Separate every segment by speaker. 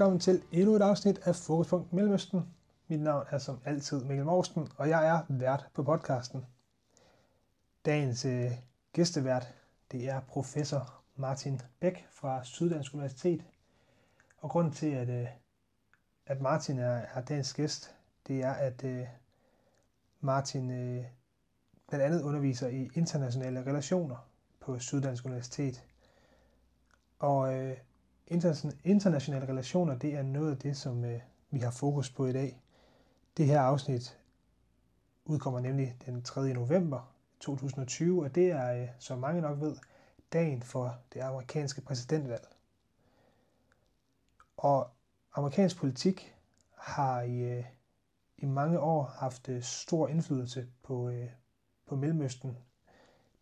Speaker 1: Velkommen til endnu et afsnit af Fokuspunkt Mellemøsten. Mit navn er som altid Mikkel Morsten, og jeg er vært på podcasten. Dagens øh, gæstevært, det er professor Martin Bæk fra Syddansk Universitet. Og grunden til, at, øh, at Martin er, er dagens gæst, det er, at øh, Martin øh, blandt andet underviser i internationale relationer på Syddansk Universitet. Og øh, internationale relationer, det er noget af det, som øh, vi har fokus på i dag. Det her afsnit udkommer nemlig den 3. november 2020, og det er, øh, som mange nok ved, dagen for det amerikanske præsidentvalg. Og amerikansk politik har i, øh, i mange år haft øh, stor indflydelse på, øh, på Mellemøsten.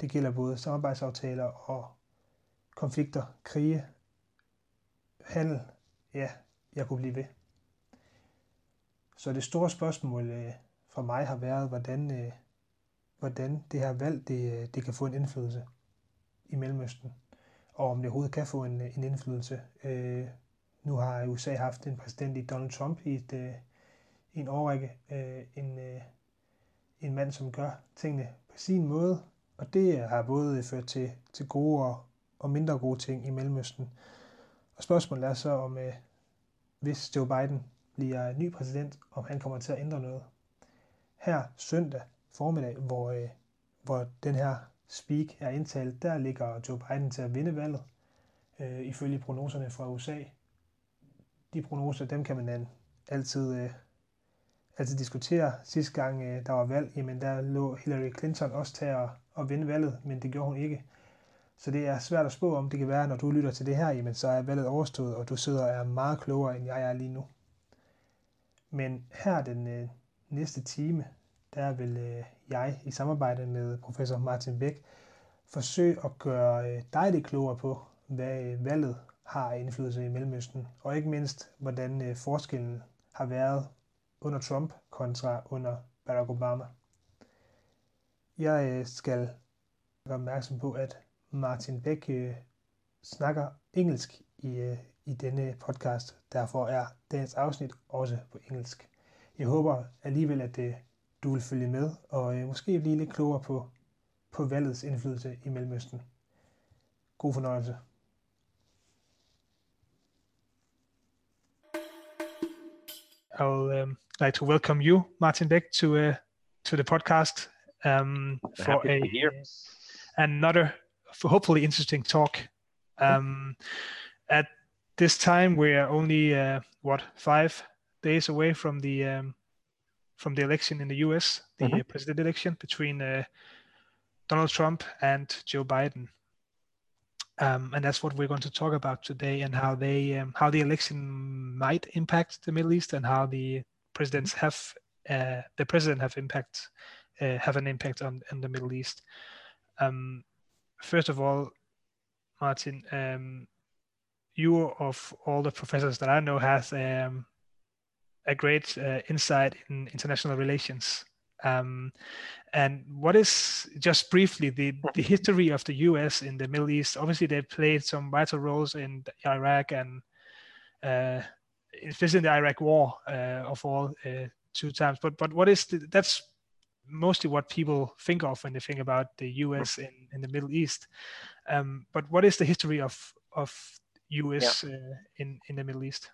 Speaker 1: Det gælder både samarbejdsaftaler og konflikter, krige, handel, ja, jeg kunne blive ved. Så det store spørgsmål øh, for mig har været, hvordan, øh, hvordan det her valg det, øh, det kan få en indflydelse i Mellemøsten, og om det overhovedet kan få en, øh, en indflydelse. Øh, nu har USA haft en præsident i Donald Trump i, et, øh, en årrække, øh, en, øh, en mand, som gør tingene på sin måde, og det øh, har både ført til, til gode og, og mindre gode ting i Mellemøsten. Og spørgsmålet er så, om øh, hvis Joe Biden bliver ny præsident, om han kommer til at ændre noget. Her søndag formiddag, hvor, øh, hvor den her speak er indtalt, der ligger Joe Biden til at vinde valget, øh, ifølge prognoserne fra USA. De prognoser, dem kan man altid, øh, altid diskutere. Sidste gang øh, der var valg, jamen der lå Hillary Clinton også til at, at vinde valget, men det gjorde hun ikke. Så det er svært at spå om. Det kan være, når du lytter til det her, jamen så er valget overstået, og du sidder og er meget klogere, end jeg er lige nu. Men her den øh, næste time, der vil øh, jeg i samarbejde med professor Martin Bæk forsøge at gøre øh, dig lidt klogere på, hvad øh, valget har indflydelse i Mellemøsten, og ikke mindst, hvordan øh, forskellen har været under Trump kontra under Barack Obama. Jeg øh, skal gøre opmærksom på, at Martin Bæk øh, snakker engelsk i, øh, i denne podcast. Derfor er dagens afsnit også på engelsk. Jeg håber alligevel, at øh, du vil følge med og øh, måske blive lidt klogere på, på valgets indflydelse i Mellemøsten. God fornøjelse. I would um, like to welcome you, Martin Beck, to uh, to the podcast um, for a, another hopefully interesting talk. Um, at this time, we are only uh, what five days away from the um, from the election in the U.S., the mm-hmm. president election between uh, Donald Trump and Joe Biden. Um, and that's what we're going to talk about today, and how they um, how the election might impact the Middle East, and how the presidents have uh, the president have impact uh, have an impact on, on the Middle East. Um, first of all, Martin, um, you of all the professors that I know has um, a great uh, insight in international relations. Um, and what is just briefly the, the history of the U.S. in the Middle East? Obviously, they played some vital roles in Iraq and uh, especially in the Iraq War uh, of all uh, two times. But but what is the, that's mostly what people think of when they think about the US in, in the Middle East. Um, but what is the history of of US yeah. uh, in in the Middle East?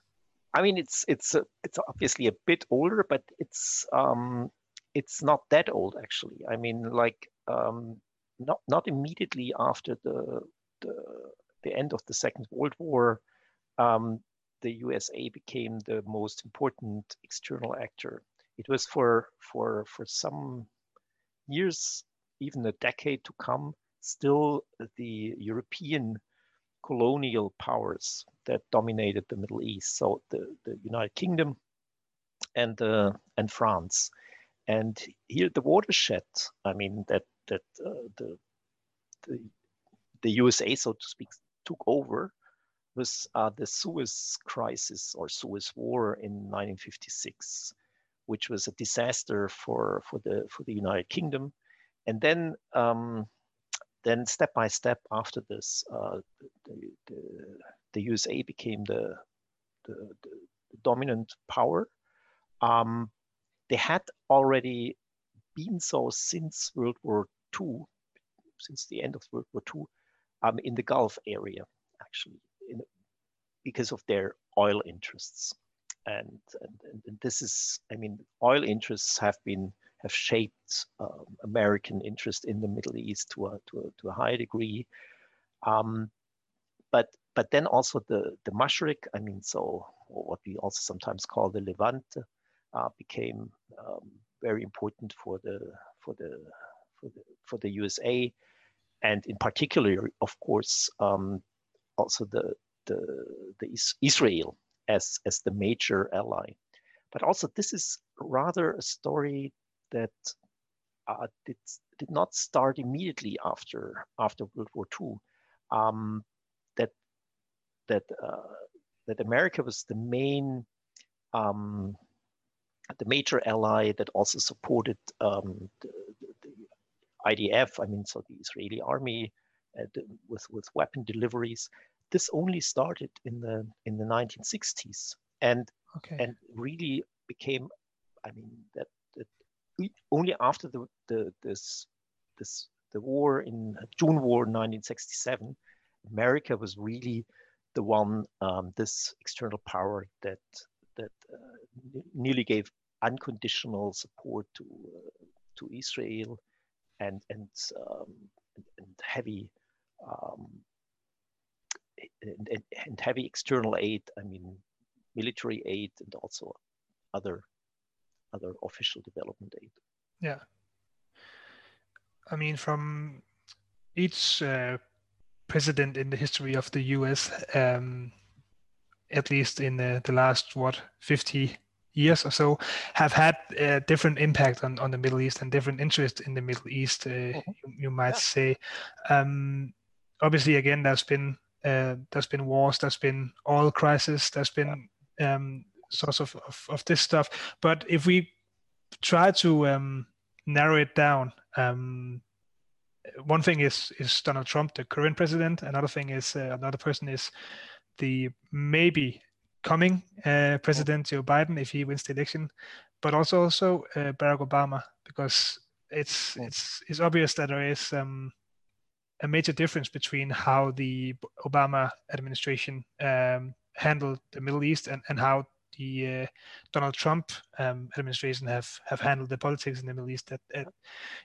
Speaker 2: I mean, it's it's a, it's obviously a bit older, but it's um, it's not that old actually. I mean, like um, not not immediately after the the the end of the Second World War, um, the USA became the most important external actor it was for for for some years, even a decade to come, still the European colonial powers that dominated the Middle East. So the, the United Kingdom and uh, and France. And here the watershed, I mean, that that uh, the, the the USA, so to speak, took over was uh, the Suez Crisis or Suez War in 1956 which was a disaster for for the for the United Kingdom, and then um, then step by step after this, uh, the, the, the USA became the the, the, dominant power. Um, they had already been so since World War II, since the end of World War II, um, in the Gulf area, actually, in, because of their oil interests. And, and, and this is, I mean, oil interests have been have shaped um, American interest in the Middle East to a to a, to a high degree. Um, but but then also the the Mashriq, I mean, so what we also sometimes call the Levant, uh, became um, very important for the for the for the for the USA, and in particular, of course, um, also the the the Israel as as the major ally. But also, this is rather a story that uh, did did not start immediately after after World War II. Um, that that uh, that America was the main um, the major ally that also supported um, the, the, IDF. I mean, so the Israeli army uh, with with weapon deliveries. This only started in the in the 1960s and okay. and really became. I mean that, that only after the, the this this the war in June War 1967, America was really the one um, this external power that that uh, nearly gave unconditional support to uh, to Israel and and um, and heavy um, and, and, heavy external aid. I mean, military aid and also other other official development aid.
Speaker 1: Yeah. I mean, from each uh, president in the history of the U.S., um, at least in the, the last what 50 years or so, have had a different impact on, on the Middle East and different interest in the Middle East. Uh, mm-hmm. you, you, might yeah. say. Um, obviously, again, there's been uh, there's been wars, there's been oil crisis, there's been um, sorts of, of, of this stuff. But if we try to um, narrow it down, um, one thing is is Donald Trump, the current president. Another thing is uh, another person is the maybe coming uh, president Joe Biden if he wins the election, but also also uh, Barack Obama because it's it's it's obvious that there is um, a major difference between how the Obama administration um, handled the Middle East and, and how the uh, Donald Trump um, administration have have handled the politics in the Middle East. That,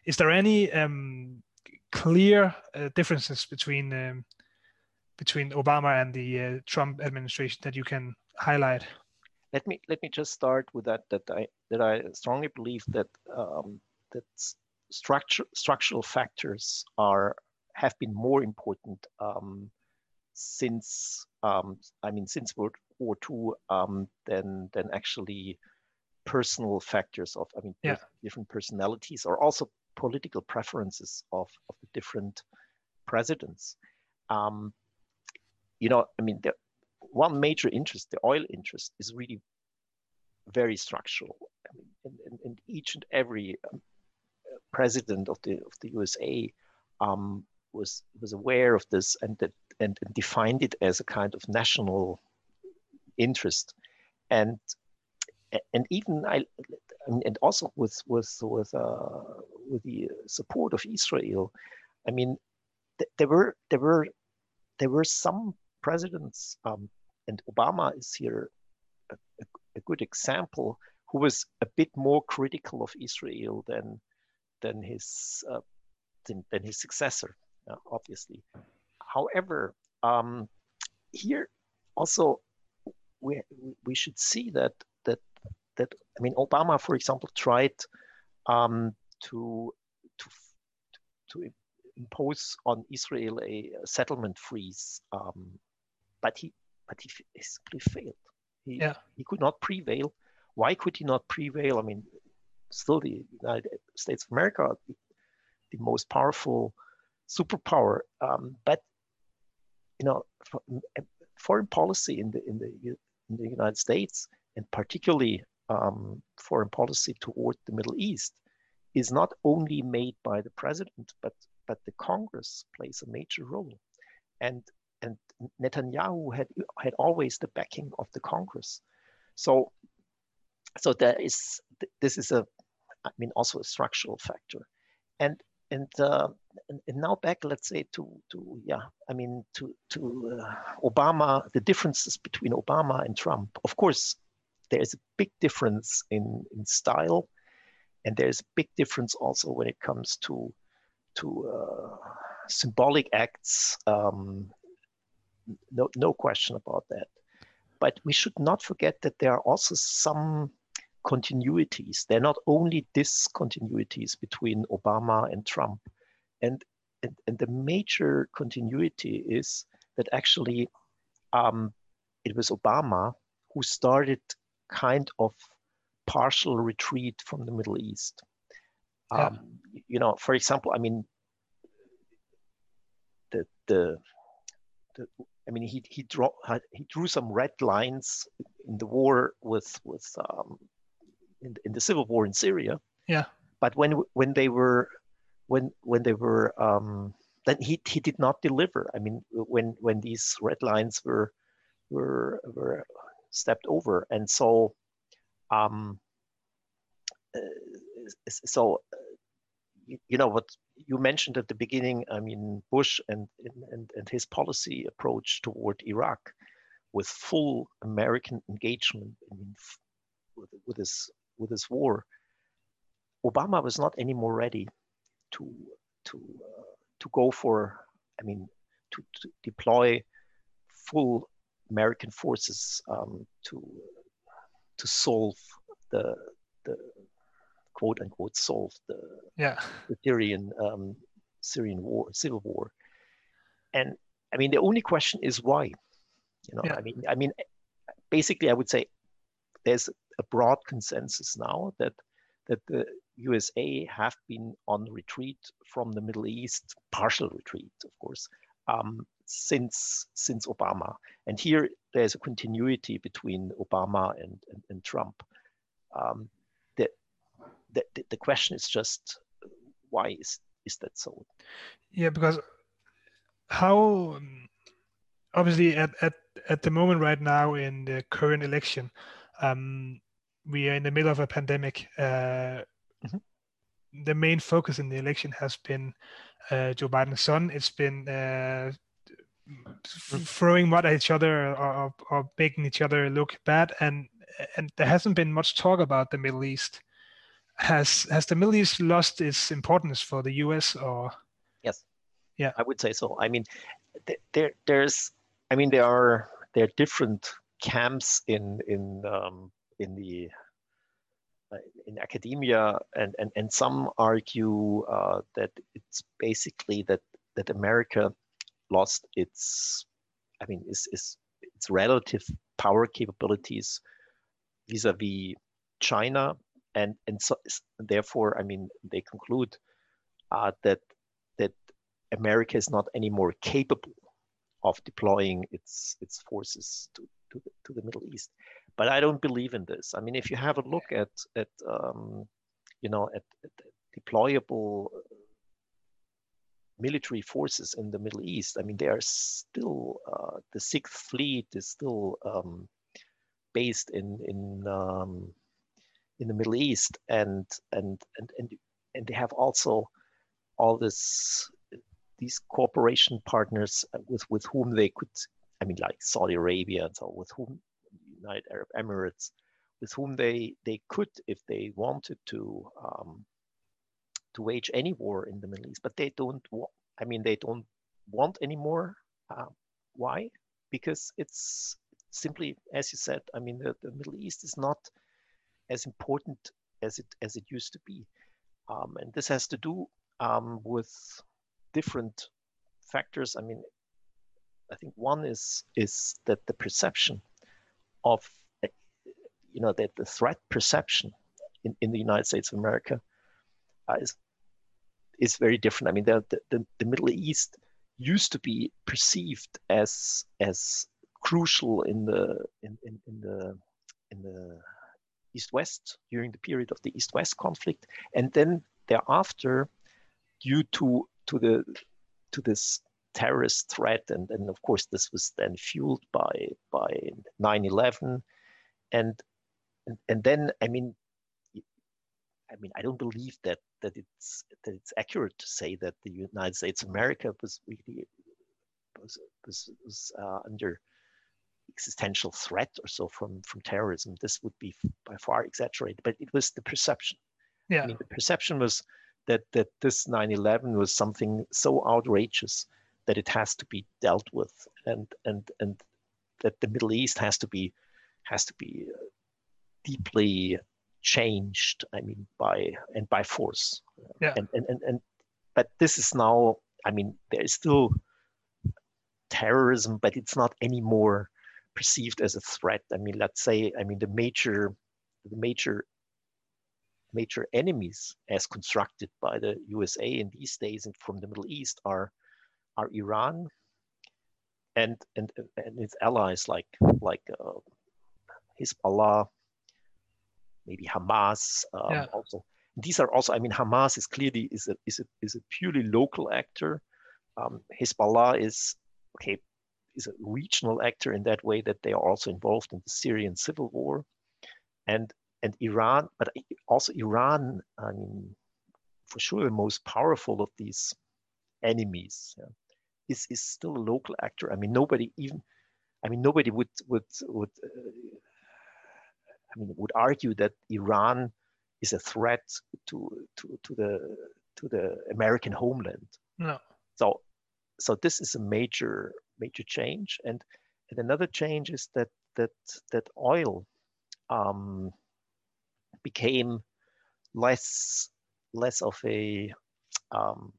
Speaker 1: is there any um, clear uh, differences between um, between Obama and the uh, Trump administration that you can highlight?
Speaker 2: Let me let me just start with that. That I that I strongly believe that um, that structure structural factors are have been more important um, since um, I mean since World War II um, than than actually personal factors of I mean yeah. different personalities or also political preferences of, of the different presidents. Um, you know, I mean, the one major interest, the oil interest, is really very structural. I mean, and, and, and each and every um, president of the of the USA um, was was aware of this and that and, and, defined it as a kind of national interest, and and even I and also with with with uh, with the support of Israel, I mean, th- there were there were there were some presidents, um, and Obama is here a, a, a, good example, who was a bit more critical of Israel than than his uh, than, than, his successor, obviously. However, um, here also we we should see that that that I mean Obama, for example, tried um, to to to impose on Israel a, settlement freeze, um, but he but he, he simply failed. He, yeah. he could not prevail. Why could he not prevail? I mean, still the United States of America, the, the most powerful superpower, um, but you know, foreign policy in the in the in the United States, and particularly um, foreign policy toward the Middle East, is not only made by the president, but but the Congress plays a major role. And and Netanyahu had had always the backing of the Congress. So so there is this is a I mean also a structural factor. And and, uh, and, now back let's say to to yeah I mean to to uh, Obama the differences between Obama and Trump. Of course there is a big difference in in style and there's a big difference also when it comes to to uh, symbolic acts. Um, no, no question about that. But we should not forget that there are also some continuities. They're not only discontinuities between Obama and Trump. And, and, and the major continuity is that actually um, it was Obama who started kind of partial retreat from the Middle East. Yeah. Um, you know, for example, I mean, the the, the I mean, he he drew he drew some red lines in the war with with um, in, in the civil war in Syria.
Speaker 1: Yeah.
Speaker 2: But when when they were when when they were um, then he he did not deliver. I mean, when when these red lines were were were stepped over, and so um, uh, so, uh, you, you, know what you mentioned at the beginning. I mean, Bush and, and and his policy approach toward Iraq, with full American engagement. I mean, with, with this with this war, Obama was not anymore ready to to uh, to go for. I mean, to, to deploy full American forces um, to to solve the the quote unquote solve the
Speaker 1: yeah
Speaker 2: the Syrian um, Syrian war civil war, and I mean the only question is why, you know yeah. I mean I mean basically I would say there's a broad consensus now that that the USA have been on retreat from the Middle East, partial retreat, of course, um, since since Obama. And here there's a continuity between Obama and, and, and Trump. Um, the, the, the question is just why is, is that so?
Speaker 1: Yeah, because how obviously at, at, at the moment right now in the current election, um, we are in the middle of a pandemic. Uh, mm-hmm. The main focus in the election has been uh, Joe Biden's son. It's been uh, throwing mud at each other or, or, making each other look bad and and there hasn't been much talk about the middle east has has the middle east lost its importance for the us or
Speaker 2: yes
Speaker 1: yeah
Speaker 2: i would say so i mean there there's i mean there are there are different camps in in um, in the in academia and, and and some argue uh, that it's basically that that america lost its, I mean, its, its, its relative power capabilities vis-a-vis China, and and so therefore, I mean, they conclude uh, that that America is not anymore capable of deploying its its forces to to the, to the Middle East. But I don't believe in this. I mean, if you have a look at at um, you know at, at deployable military forces in the Middle East. I mean, they are still uh, the Sixth Fleet is still um, based in in um, in the Middle East, and and and and and they have also all this these cooperation partners with with whom they could, I mean, like Saudi Arabia and so with whom United Arab Emirates, with whom they they could, if they wanted to, um, to wage any war in the Middle East, but they don't. I mean, they don't want anymore. Uh, why? Because it's simply, as you said. I mean, the, the, Middle East is not as important as it as it used to be, um, and this has to do um, with different factors. I mean, I think one is is that the perception of you know that the threat perception in, in the United States of America uh, is is very different. I mean, the, the, the Middle East used to be perceived as as crucial in the in, in, in the in the East-West during the period of the East-West conflict, and then thereafter, due to to the to this terrorist threat, and and of course this was then fueled by by 9/11, and and, and then I mean, I mean I don't believe that that it's that it's accurate to say that the United States of America was really was was, was uh, under existential threat or so from from terrorism. This would be by far exaggerated, but it was the perception.
Speaker 1: Yeah.
Speaker 2: I mean, the perception was that that this 9/11 was something so outrageous that it has to be dealt with, and and and that the Middle East has to be has to be uh, deeply changed. I mean, by and by force.
Speaker 1: Yeah.
Speaker 2: And and and, and but this is now. I mean, there is still terrorism, but it's not anymore perceived as a threat. I mean, let's say, I mean, the major, the major, major enemies as constructed by the USA in these days and from the Middle East are, are Iran and and and its allies like like uh, Hezbollah, maybe Hamas um,
Speaker 1: yeah.
Speaker 2: also. These are also, I mean, Hamas is clearly is a is a is a purely local actor. Um, Hezbollah is okay is a regional actor in that way that they are also involved in the Syrian civil war, and and Iran, but also Iran. I mean, for sure, the most powerful of these enemies yeah, is is still a local actor. I mean, nobody even, I mean, nobody would would would. Uh, I mean, would argue that Iran is a threat to to to the to the American homeland.
Speaker 1: No.
Speaker 2: So so this is a major major change. And, and another change is that that that oil um, became less less of a um,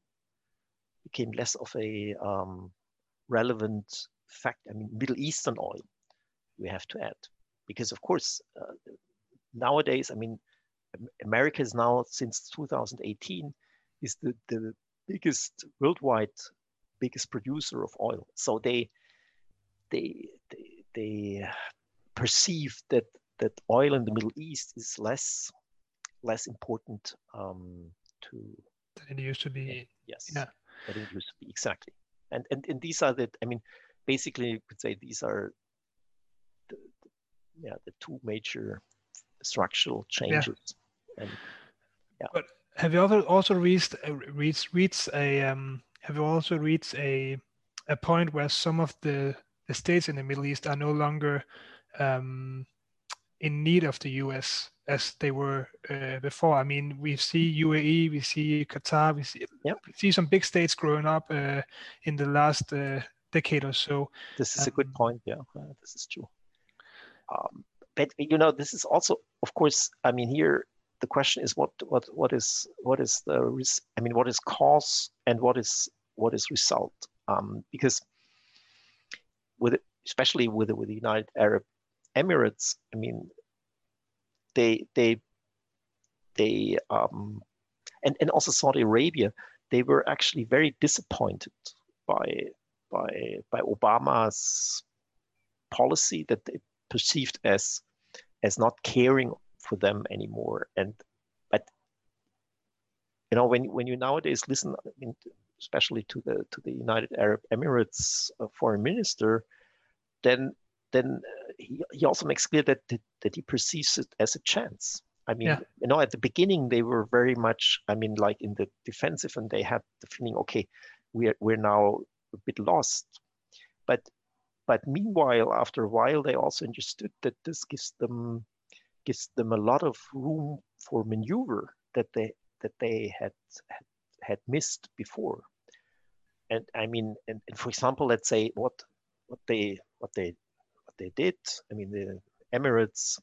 Speaker 2: became less of a um, relevant fact. I mean, Middle Eastern oil, we have to add, because of course uh, nowadays, I mean, America is now since 2018 is the the biggest worldwide biggest producer of oil. So they they they, they perceive that that oil in the Middle East is less less important um, to
Speaker 1: than it used to be.
Speaker 2: Yes.
Speaker 1: Yeah.
Speaker 2: It used to be exactly. And and and these are the I mean basically you could say these are the, the yeah the two major structural changes. Yeah. And,
Speaker 1: yeah. But have you ever also reached uh, reached reached a um, have you also reached a a point where some of the the states in the Middle East are no longer um, in need of the U.S. as they were uh, before. I mean, we see UAE, we see Qatar, we see
Speaker 2: yep.
Speaker 1: we see some big states growing up uh, in the last uh, decade or so.
Speaker 2: This is um, a good um, point. Yeah, this is true. Um, but you know, this is also, of course, I mean, here the question is what what what is what is the res- I mean, what is cause and what is what is result? Um, because with especially with with the United Arab Emirates, I mean, they they they um, and and also Saudi Arabia, they were actually very disappointed by by by Obama's policy that they perceived as as not caring for them anymore. And but you know when when you nowadays listen, I mean, especially to the to the United Arab Emirates uh, foreign minister, then then uh, he, he also makes clear that, that that he perceives it as a chance. I mean, yeah. you know, at the beginning they were very much, I mean, like in the defensive, and they had the feeling, okay, we're we're now a bit lost. But but meanwhile, after a while, they also understood that this gives them gives them a lot of room for maneuver that they that they had had, had missed before. And I mean, and, and for example, let's say what what they what they they did. I mean, the Emirates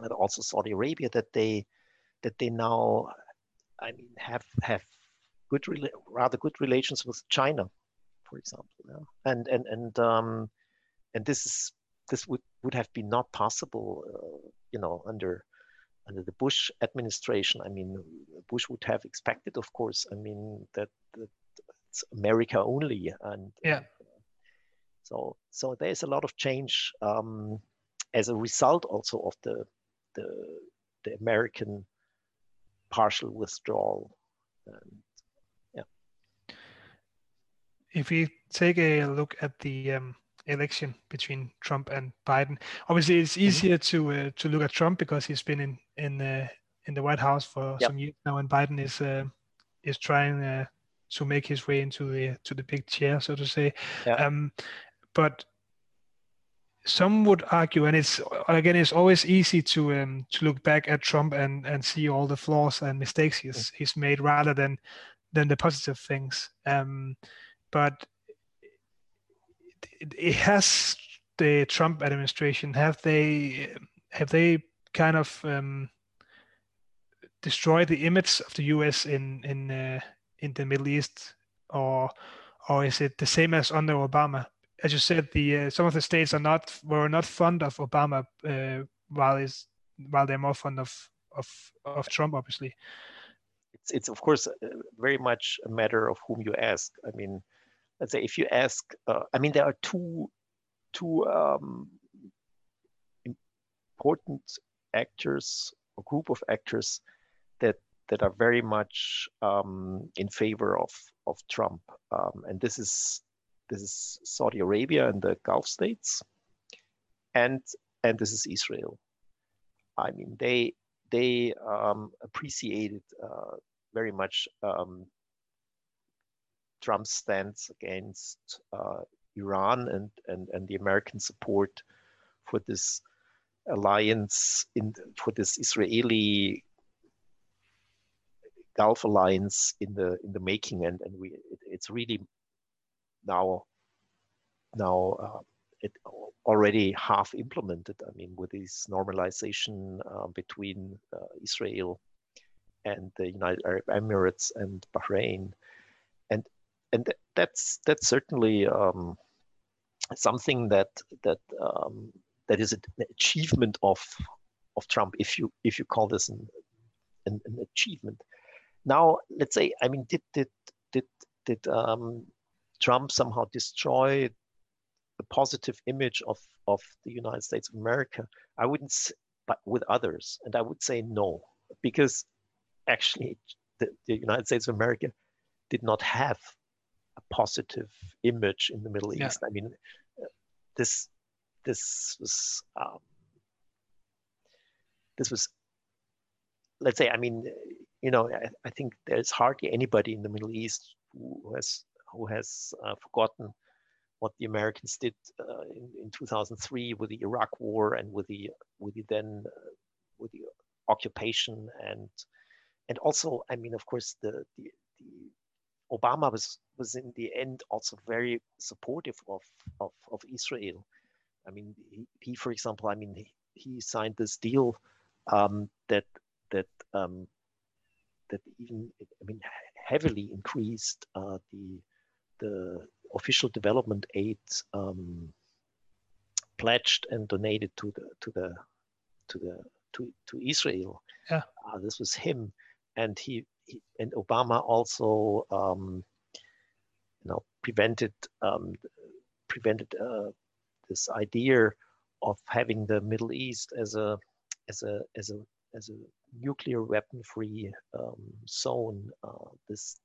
Speaker 2: and also Saudi Arabia that they that they now, I mean, have have good rather good relations with China, for example. Yeah? And and and um, and this is this would would have been not possible, uh, you know, under under the Bush administration. I mean, Bush would have expected, of course. I mean that, that it's America only, and
Speaker 1: yeah.
Speaker 2: So so there's a lot of change um, as a result also of the the the American partial withdrawal. And, yeah.
Speaker 1: if we take a look at the um, election between Trump and Biden, obviously it's mm-hmm. easier mm-hmm. to uh, to look at Trump because he's been in in uh, in the White House for yep. some years now, and Biden is uh, is trying uh, to make his way into the to the big chair, so to say. Yeah. Um, but some would argue, and it's again, it's always easy to um, to look back at Trump and and see all the flaws and mistakes he's mm. he's made rather than than the positive things. Um, but it, it has the Trump administration have they have they kind of um, destroyed the image of the U.S. in in uh, in the Middle East, or or is it the same as under Obama? As you said, the uh, some of the states are not were not fond of Obama, uh, while is while they're more fond of of of Trump, obviously.
Speaker 2: It's it's of course uh, very much a matter of whom you ask. I mean, let's say if you ask, uh, I mean, there are two two um, important actors, a group of actors that that are very much um, in favor of of Trump, um, and this is this is Saudi Arabia and the Gulf states, and and this is Israel. I mean, they they um, appreciated uh, very much um, Trump's stance against uh, Iran and, and and the American support for this alliance in for this Israeli Gulf alliance in the in the making, and and we it, it's really now now uh, it already half implemented. I mean, with this normalization uh, between uh, Israel and the United Arab Emirates and Bahrain, and and that's that's certainly um, something that that um, that is an achievement of of Trump, if you if you call this an, an, an achievement. Now, let's say, I mean, did did did did um, Trump somehow destroy the positive image of, of the United States of America? I wouldn't, but with others. And I would say no, because actually the, the United States of America did not have a positive image in the Middle East. Yeah. I mean, this this was um, this was let's say I mean you know I, I, think there's hardly anybody in the Middle East who has who has uh, forgotten what the Americans did uh, in, in 2003 with the Iraq War and with the with the then uh, with the occupation and and also I mean of course the the, the Obama was was in the end also very supportive of of, of Israel. I mean he, he for example I mean he, he signed this deal um, that that um, that even I mean heavily increased uh, the the official development aid um, pledged and donated to the to the to the to, to Israel.
Speaker 1: Yeah.
Speaker 2: Uh, this was him, and he, he and Obama also um, you know prevented um, prevented uh, this idea of having the Middle East as a as a as a as a nuclear weapon free um, zone. Uh, this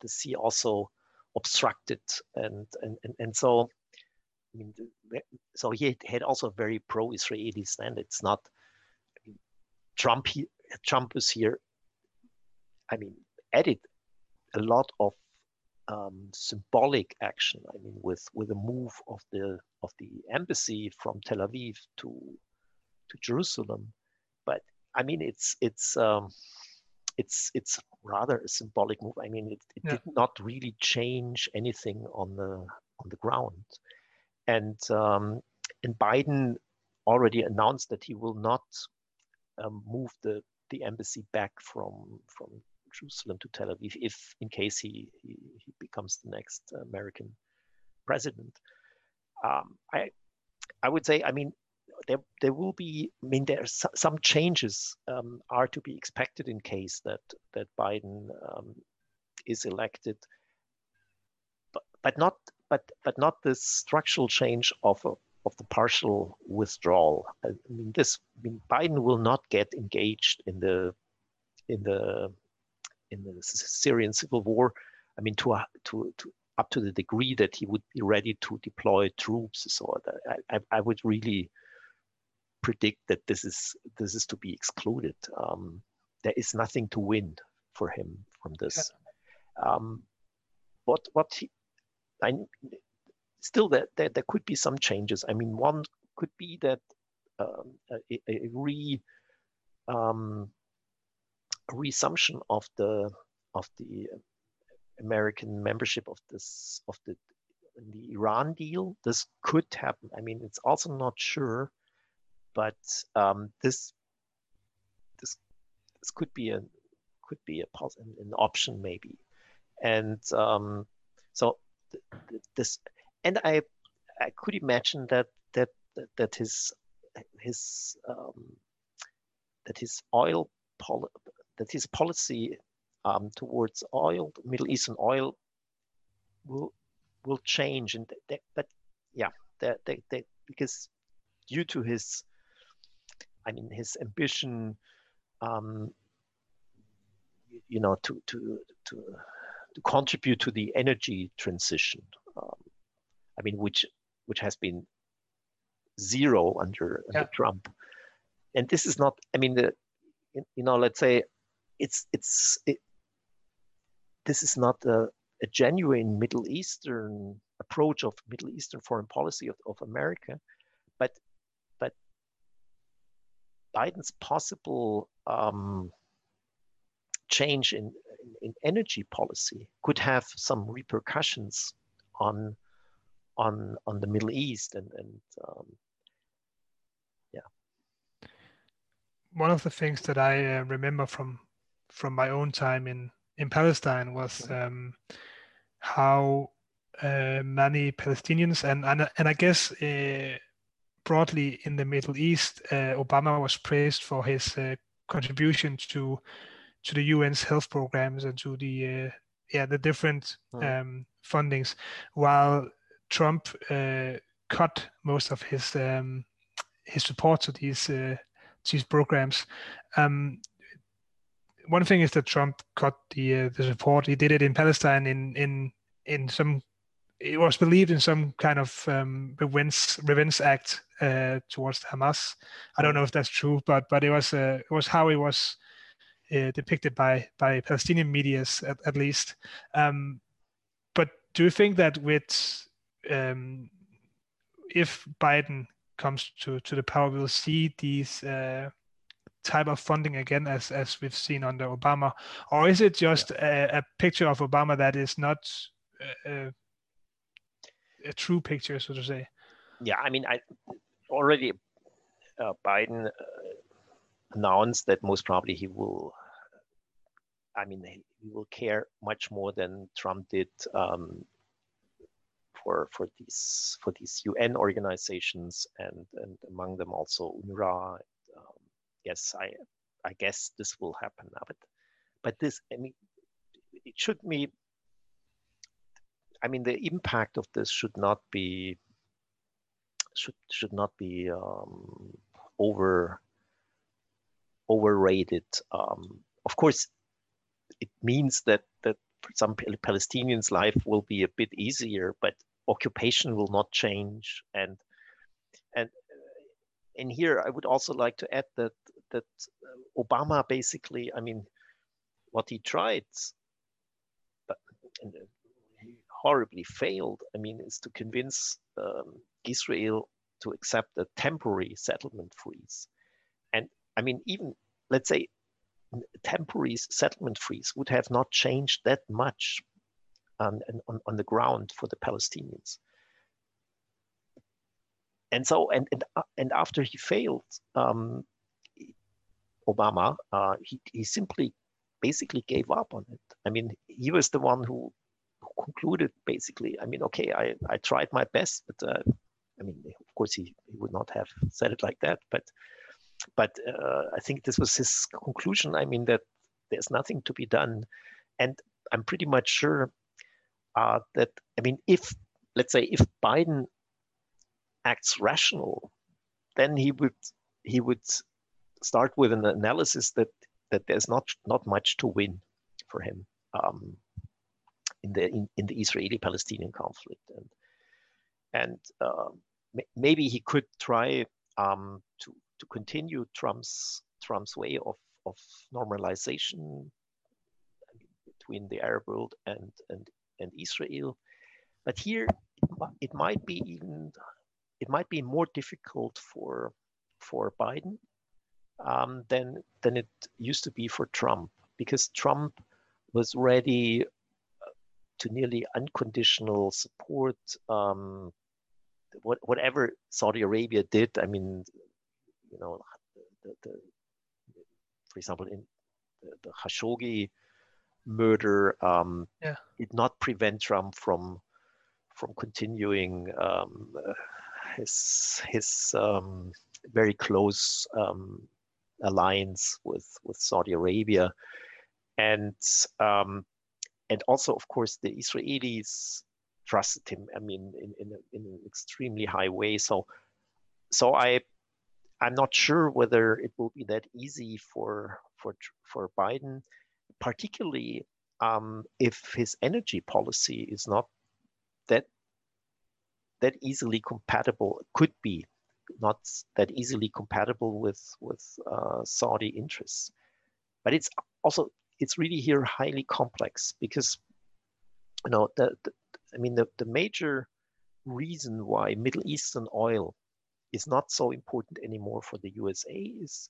Speaker 2: the sea also obstructed and and and, and so I mean, so he had also very pro-Israeli stand. It's not I mean, Trump. He, Trump is here. I mean, added a lot of um, symbolic action. I mean, with with the move of the of the embassy from Tel Aviv to to Jerusalem. But I mean, it's it's um, it's it's rather a symbolic move. I mean, it, it yeah. did not really change anything on the on the ground, and um, and Biden already announced that he will not um, move the the embassy back from from Jerusalem to Tel Aviv if in case he he, he becomes the next American president. Um, I I would say I mean there, there will be, I mean, there are some changes um, are to be expected in case that, that Biden um, is elected, but, but not, but, but not the structural change of, a, of the partial withdrawal. I mean, this, I mean, Biden will not get engaged in the, in the, in the Syrian civil war. I mean, to, to, to up to the degree that he would be ready to deploy troops. So I, I, I would really predict that this is this is to be excluded. Um, there is nothing to win for him from this. Um, what what he, I still that there, there could be some changes. I mean, one could be that um, a, a, re um, a resumption of the of the American membership of this of the the Iran deal. This could happen. I mean, it's also not sure, but um, this this this could be a could be a an option maybe, and um, so th th this and I I could imagine that that that, that his his um, that his oil pol- that his policy um, towards oil, Middle Eastern oil, will will change, and that, but yeah, that they, they, because due to his, I mean, his ambition, um, you know, to to to to contribute to the energy transition. Um, I mean, which which has been zero under, yeah. under Trump, and this is not. I mean, the you know, let's say it's it's it, this is not a, a, genuine Middle Eastern approach of Middle Eastern foreign policy of, of America, but but Biden's possible um, change in, in energy policy could have some repercussions on on on the Middle East and and um, yeah.
Speaker 1: One of the things that I uh, remember from from my own time in in Palestine was um, how uh, many Palestinians and and and I guess uh, broadly in the Middle East, uh, Obama was praised for his uh, contribution to to the UN's health programs and to the uh, yeah the different hmm. um, fundings, while Trump uh, cut most of his um, his support to these these programs. Um, one thing is that Trump cut the uh, the support. He did it in Palestine in in in some. It was believed in some kind of um, revenge revenge act uh, towards Hamas. I don't know if that's true, but but it was uh, it was how it was uh, depicted by by Palestinian media's at, at least. Um, but do you think that with um, if Biden comes to to the power, we'll see these uh, type of funding again as as we've seen under Obama, or is it just yeah. a, a, picture of Obama that is not a, a, true picture, so to say?
Speaker 2: Yeah, I mean, I already uh, Biden uh, announced that most probably he will. I mean, he, will care much more than Trump did um, for for these for these UN organizations and and among them also UNRWA yes, I I guess this will happen now. But but this, I mean, it should be. I mean, the impact of this should not be should should not be um, over overrated. Um, of course, it means that that for some Palestinians' life will be a bit easier, but occupation will not change, and and and here I would also like to add that that uh, Obama basically, I mean, what he tried, but uh, he horribly failed. I mean, is to convince um, Israel to accept a temporary settlement freeze, and I mean, even let's say temporary settlement freeze would have not changed that much on, on, on the ground for the Palestinians. And so and and, uh, and after he failed um, obama uh, he, he simply basically gave up on it. I mean he was the one who, concluded basically i mean okay i i tried my best but uh, i mean of course he, he would not have said it like that but but uh, i think this was his conclusion i mean that there's nothing to be done and i'm pretty much sure uh, that i mean if let's say if biden acts rational, then he would he would start with an analysis that that there's not not much to win for him. Um, in the in, in the Israeli-Palestinian conflict, and and uh, maybe he could try um, to to continue Trump's Trump's way of of normalization between the Arab world and and and Israel, but here it might be even it might be more difficult for for Biden um, than than it used to be for Trump because Trump was ready uh, to nearly unconditional support um, what, whatever Saudi Arabia did. I mean, you know, the, the, for example, in the, the Khashoggi murder um, yeah. did not prevent Trump from from continuing um, his his um, very close um, alliance with with Saudi Arabia, and um, and also of course the Israelis trusted him. I mean, in in, in an extremely high way. So so I I'm not sure whether it will be that easy for for for Biden, particularly um, if his energy policy is not that that easily compatible. Could be not that easily compatible with with uh, Saudi interests. But it's also it's really here highly complex because you know the, the I mean the, the major reason why Middle Eastern oil is not so important anymore for the USA is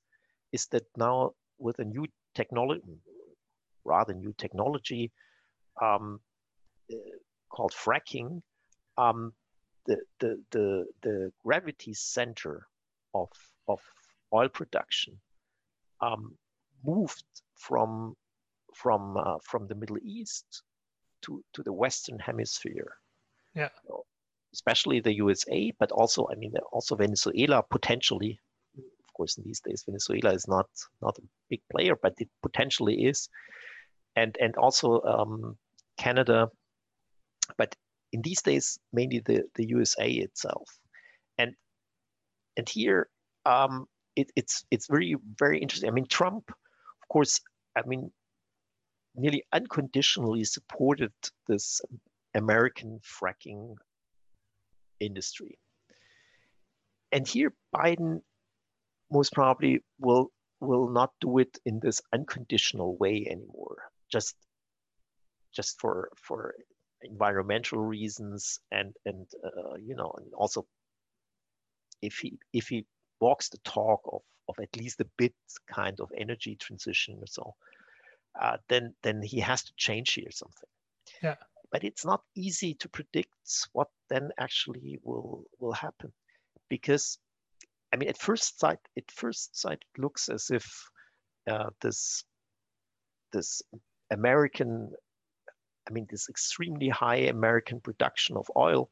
Speaker 2: is that now with a new technology, rather new technology um, uh, called fracking, um, the, the, the, the gravity center of, of oil production um, moved from, from, uh, from the Middle East to, to the Western Hemisphere.
Speaker 1: Yeah. So
Speaker 2: especially the USA, but also, I mean, also Venezuela potentially. Of course, in these days, Venezuela is not not a big player, but it potentially is, and and also um, Canada. But in these days mainly the, the USA itself. And and here um, it, it's it's very very interesting. I mean Trump, of course, I mean nearly unconditionally supported this American fracking industry. And here Biden most probably will will not do it in this unconditional way anymore. Just just for for environmental reasons and and uh, you know and also if he if he walks the talk of of at least a bit kind of energy transition so uh, then then he has to change here something.
Speaker 1: Yeah.
Speaker 2: But it's not easy to predict what then actually will will happen because i mean at first sight at first sight it looks as if uh, this this american I mean, this extremely high American production of oil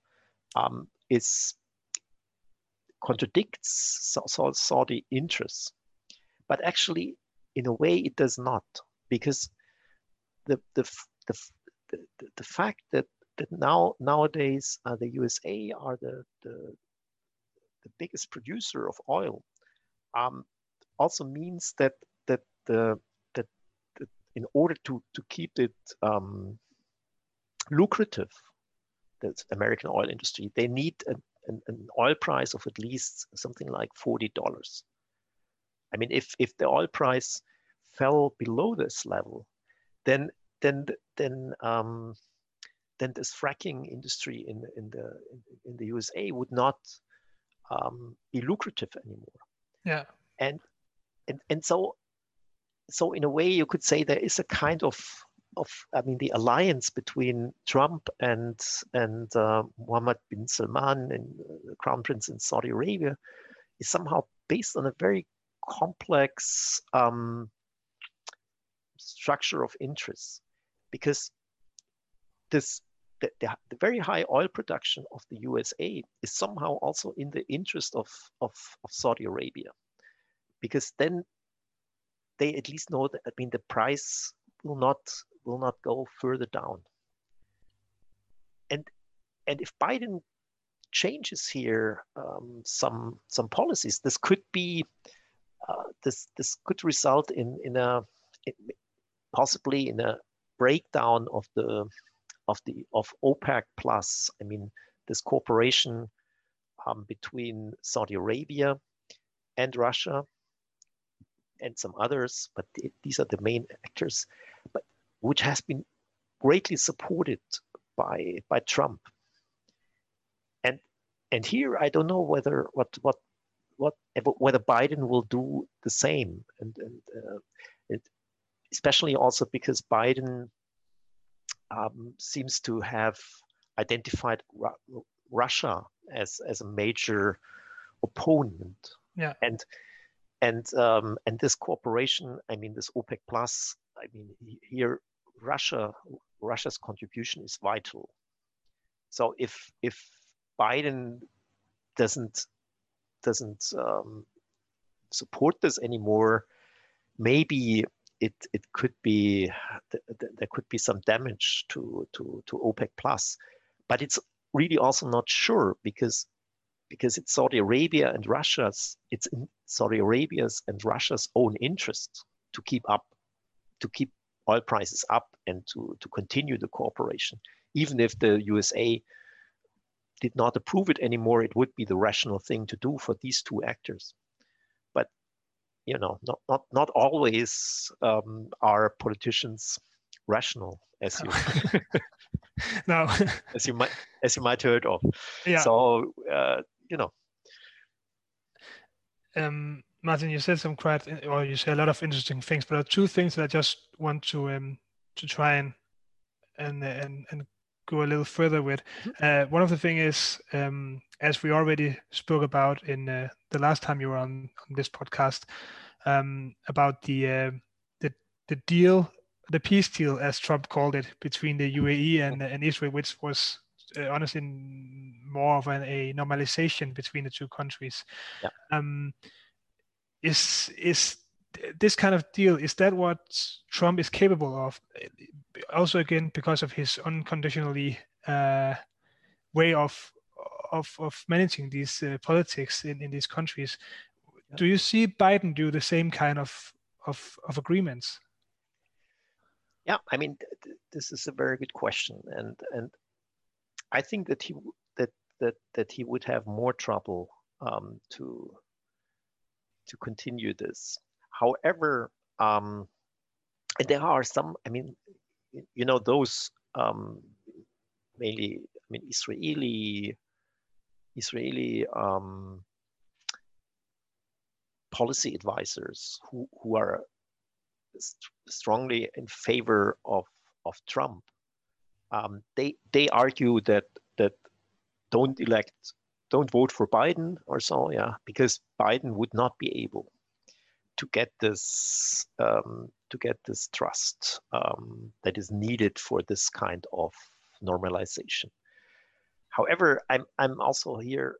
Speaker 2: um, is contradicts Saudi interests. But actually, in a way, it does not, because the the the, the, fact that that now nowadays uh, the USA are the, the the biggest producer of oil um, also means that that the that, that in order to to keep it um, lucrative, the American oil industry, they need a, an, an oil price of at least something like $40. I mean, if, if the oil price fell below this level, then then then um, then this fracking industry in in the in, the USA would not um, be lucrative anymore.
Speaker 1: Yeah.
Speaker 2: And and and so so in a way you could say there is a kind of of, I mean, the alliance between Trump and and uh, Mohammed bin Salman and uh, the Crown Prince in Saudi Arabia is somehow based on a very complex um, structure of interests, because this the, the, the, very high oil production of the USA is somehow also in the interest of, of, of Saudi Arabia, because then they at least know that I mean the price will not will not go further down. And and if Biden changes here um, some some policies, this could be uh, this this could result in in a possibly in a breakdown of the of the of OPEC plus. I mean, this cooperation um, between Saudi Arabia and Russia and some others, but th these are the main actors, but which has been greatly supported by by Trump. And and here I don't know whether what what what whether Biden will do the same, and and uh, especially also because Biden um, seems to have identified Ru Russia as as a major opponent.
Speaker 1: Yeah.
Speaker 2: And and um, and this cooperation, I mean, this OPEC plus, I mean, here Russia Russia's contribution is vital. So if if Biden doesn't doesn't um, support this anymore, maybe it it could be there could be some damage to to to OPEC plus, but it's really also not sure because because it's Saudi Arabia and Russia's it's in Saudi Arabia's and Russia's own interest to keep up to keep oil prices up and to to continue the cooperation. Even if the USA did not approve it anymore it would be the rational thing to do for these two actors you know, not not not always um, are politicians rational, as you
Speaker 1: no,
Speaker 2: as you might as you might heard of.
Speaker 1: Yeah.
Speaker 2: So uh, you know.
Speaker 1: Um, Martin, you said some quite, or you say a lot of interesting things, but there are two things that I just want to um, to try and and and and go a little further with. Mm-hmm. Uh, one of the things is, um, as we already spoke about in uh, the last time you were on, on this podcast, um, about the, uh, the the deal, the peace deal, as Trump called it, between the UAE and, and Israel, which was uh, honestly more of an, a normalization between the two countries.
Speaker 2: Yeah.
Speaker 1: Um, is is this kind of deal is that what Trump is capable of? Also, again, because of his unconditionally uh, way of of of managing these uh, politics in in these countries. Yeah. Do you see Biden do the same kind of of of agreements?
Speaker 2: Yeah, I mean, th- this is a very good question, and and I think that he that that that he would have more trouble um, to to continue this However, um, there are some, I mean, you know, those um, mainly, I mean, Israeli, Israeli um, policy advisors who, who are st strongly in favor of, of Trump. Um, they, they argue that, that don't elect, don't vote for Biden or so, yeah, because Biden would not be able to get this um, to get this trust um, that is needed for this kind of normalization. However, I'm I'm also here.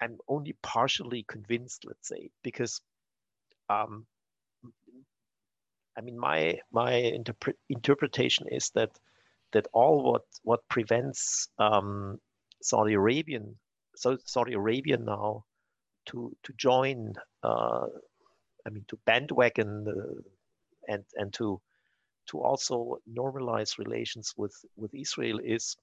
Speaker 2: I'm only partially convinced, let's say, because um, I mean my my interpre- interpretation is that that all what what prevents um, Saudi Arabian so Saudi Arabia now to to join uh, I mean, to bandwagon the, and and to to also normalize relations with with Israel is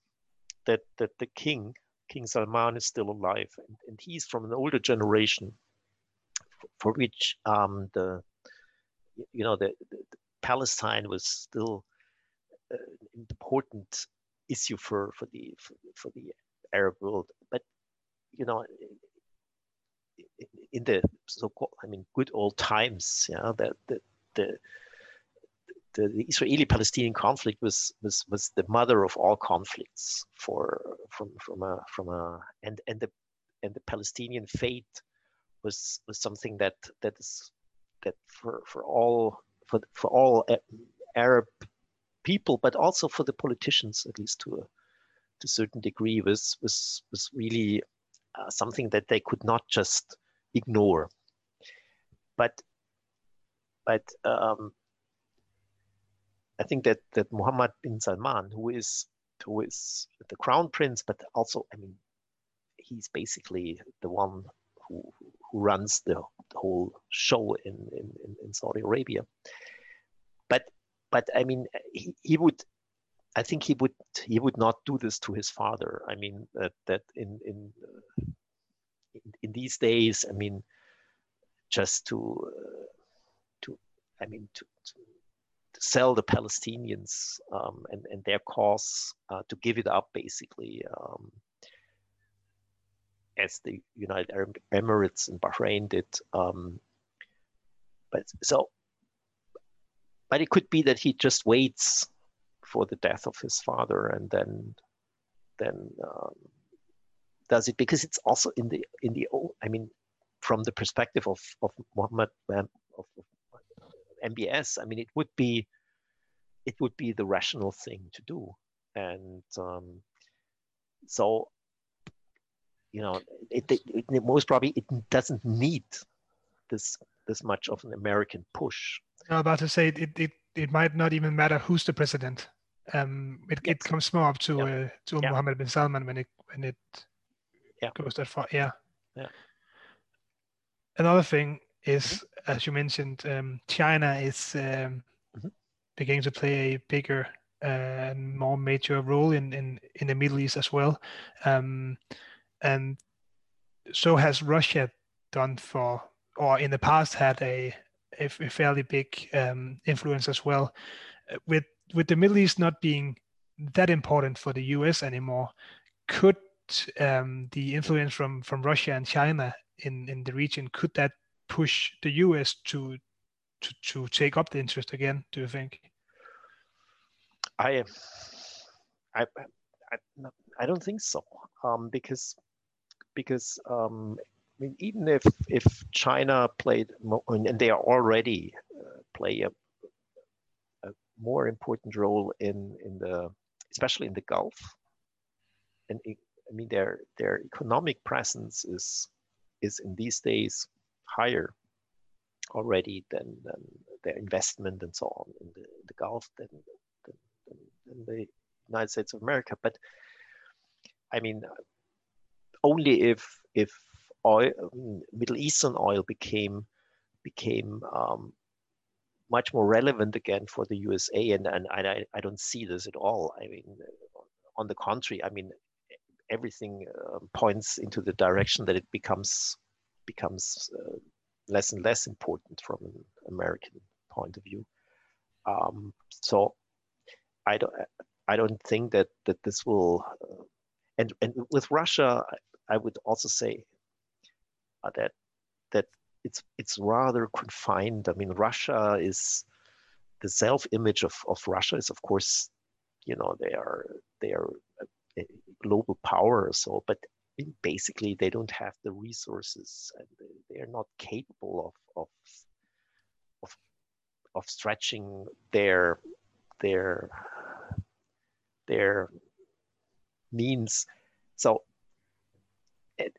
Speaker 2: that that the king King Salman is still alive. And, and he's from an older generation for, which um, the you know the, the, the Palestine was still uh, an important issue for for the for, for the Arab world. But you know in the so-called, I mean, good old times, yeah, that the, the the, the Israeli-Palestinian conflict was, was was the mother of all conflicts for from from a from a and and the and the Palestinian fate was was something that that is that for for all for for all Arab people, but also for the politicians, at least to a to a certain degree, was was was really uh, something that they could not just ignore. But but um, I think that that Mohammed bin Salman, who is who is the crown prince, but also I mean, he's basically the one who who runs the, the whole show in, in in Saudi Arabia. But but I mean, he, he would I think he would he would not do this to his father. I mean that that in in uh, in, in, these days, I mean, just to uh, to I mean to, to sell the Palestinians um, and and their cause uh, to give it up basically. Um, as the United Arab Emirates and Bahrain did, um, but so, but it could be that he just waits for the death of his father and then then um, does it because it's also in the in the old. I mean from the perspective of of Muhammad of MBS I mean it would be it would be the rational thing to do and um, so you know it, it, it, most probably it doesn't need this this much of an American push.
Speaker 1: I was about to say it, it, it might not even matter who's the president. Um, it, yes. it comes more up to yeah. uh, to yeah. Mohammed bin Salman when it when it yeah. goes that far. Yeah.
Speaker 2: Yeah.
Speaker 1: Another thing is, mm-hmm. as you mentioned, um, China is um, mm-hmm. beginning to play a bigger and more major role in, in, in the Middle East as well. Um, and so has Russia done for, or in the past had a, a, a fairly big um, influence as well. Uh, with with the Middle East not being that important for the U.S. anymore, could um, the influence from from Russia and China in in the region could that push the U.S. to to to take up the interest again? Do you think?
Speaker 2: I I I, I don't think so um, because because um, I mean, even if if China played and they are already uh, play a, a more important role in in the especially in the Gulf, and it, I mean their their economic presence is is in these days higher already than, than their investment and so on in the, the Gulf than, than, than the United States of America. But I mean, only if if oil, Middle Eastern oil became became um, much more relevant again for the USA, and and I I don't see this at all. I mean, on the contrary, I mean everything uh, points into the direction that it becomes becomes uh, less and less important from an American point of view. Um, so I don't I don't think that that this will. Uh, and and with Russia, I would also say uh, that that it's it's rather confined. I mean, Russia is the self-image of, of Russia is of course, you know, they are they are a, a global power. So, but basically they don't have the resources and they are not capable of of of, of stretching their their their means. So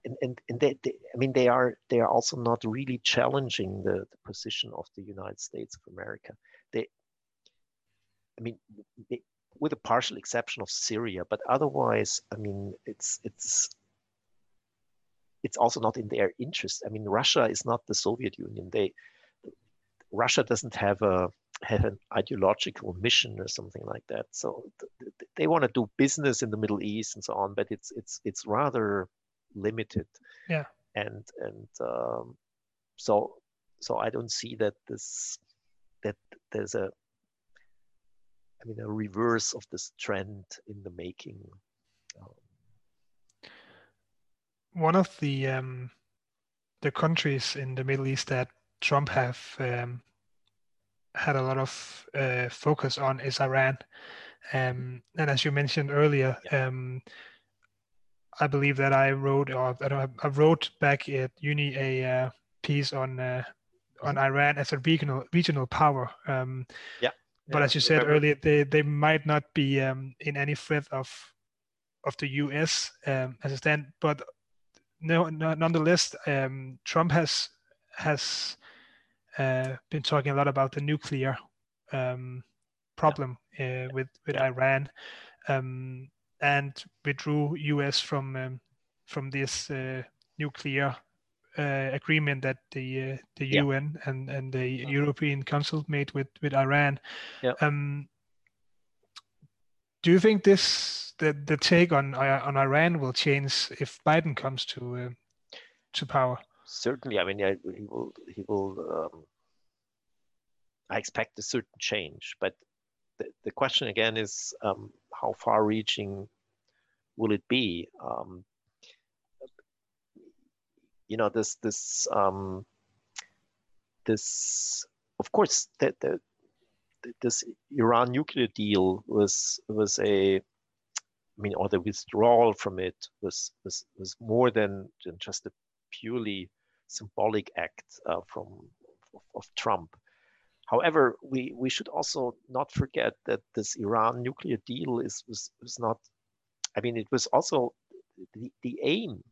Speaker 2: and, and, and they, they, I mean, they are they are also not really challenging the, the position of the United States of America. They, I mean, they, with a partial exception of Syria, but otherwise, I mean, it's it's it's also not in their interest. I mean, Russia is not the Soviet Union. They Russia doesn't have a have an ideological mission or something like that. So th- they want to do business in the Middle East and so on, but it's it's it's rather limited.
Speaker 1: Yeah.
Speaker 2: And and um, so so I don't see that this that there's a I mean a reverse of this trend in the making. Um,
Speaker 1: One of the um, the countries in the Middle East that Trump have um, had a lot of uh, focus on is Iran. Um, and as you mentioned earlier, yeah. um, I believe that I wrote or I wrote back at uni a uh, piece on uh, on. Iran as a regional regional power. Um,
Speaker 2: yeah.
Speaker 1: But
Speaker 2: yeah,
Speaker 1: as you said earlier, they, they might not be um, in any threat of of the U.S. Um, as a stand. But no, no nonetheless, um, Trump has has uh, been talking a lot about the nuclear um, problem yeah. uh, with with yeah. Iran. Um, and withdrew US from um, from this uh, nuclear uh, agreement that the uh, the yeah. UN and and the. European Council made with with Iran.
Speaker 2: Yeah.
Speaker 1: Um, do you think this the the take on uh, on Iran will change if Biden comes to uh, to power?
Speaker 2: Certainly, I mean, he will he will. Um, I expect a certain change, but the, the question again is um, how far-reaching will it be? Um, you know, this this um, this of course that the, this Iran nuclear deal was was a I mean, or the withdrawal from it was was was more than, than just a purely symbolic act uh, from of, of, Trump. However, we we should also not forget that this Iran nuclear deal is was was not. I mean, it was also the the aim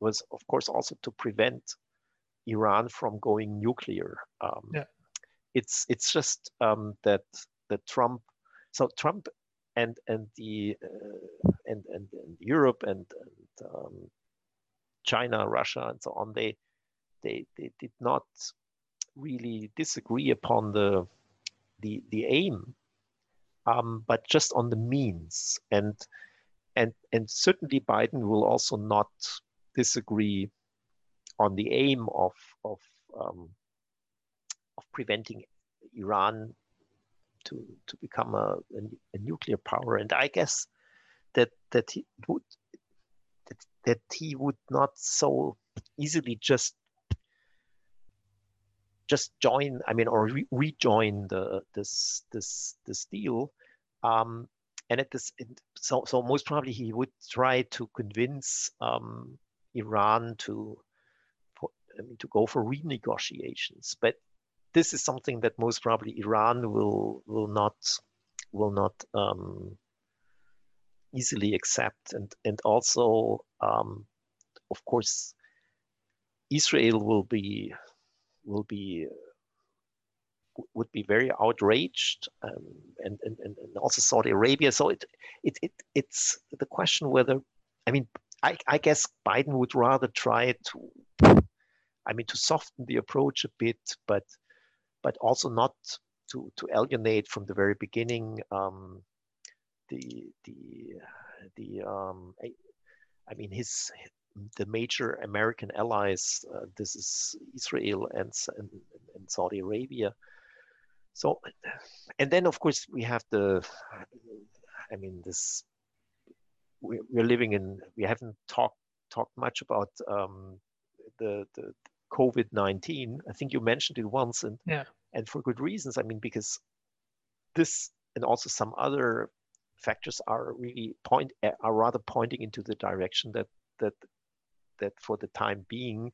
Speaker 2: was, of course, also to prevent Iran from going nuclear. Um, yeah it's it's just um, that that Trump, so Trump and and the uh, and, and, and Europe and, and um, China, Russia, and so on, they they they did not really disagree upon the the the aim, um, but just on the means. And and and certainly Biden will also not disagree on the aim of of um, of preventing Iran to to become a, a, a, nuclear power. And I guess that that he would that, that he would not so easily just just join. I mean, or re- rejoin the this this this deal. Um, and at this, so so most probably he would try to convince um, Iran to for, I mean, to go for renegotiations. But this is something that most probably Iran will will not will not um, easily accept, and and also um, of course Israel will be will be would be very outraged um, and, and, and also Saudi Arabia. So it, it, it it's the question whether, I mean, I, I guess Biden would rather try to, I mean, to soften the approach a bit, but but also not to, to alienate from the very beginning um, the the the um, I mean his the major American allies. Uh, this is Israel and, and, and Saudi Arabia. So, and then of course we have the. I mean this. We, we're living in. We haven't talked talked much about um, the the COVID nineteen. I think you mentioned it once, and
Speaker 1: yeah,
Speaker 2: and for good reasons. I mean, because this and also some other factors are really point are rather pointing into the direction that that that for the time being,